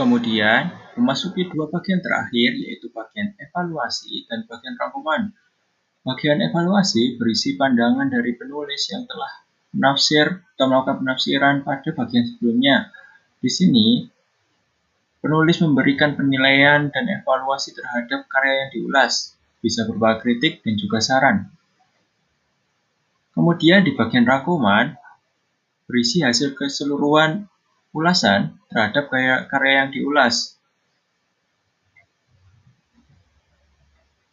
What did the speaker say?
Kemudian, memasuki dua bagian terakhir, yaitu bagian evaluasi dan bagian rangkuman. Bagian evaluasi berisi pandangan dari penulis yang telah menafsir atau melakukan penafsiran pada bagian sebelumnya. Di sini, penulis memberikan penilaian dan evaluasi terhadap karya yang diulas, bisa berupa kritik dan juga saran. Kemudian di bagian rangkuman, berisi hasil keseluruhan ulasan terhadap karya, yang diulas,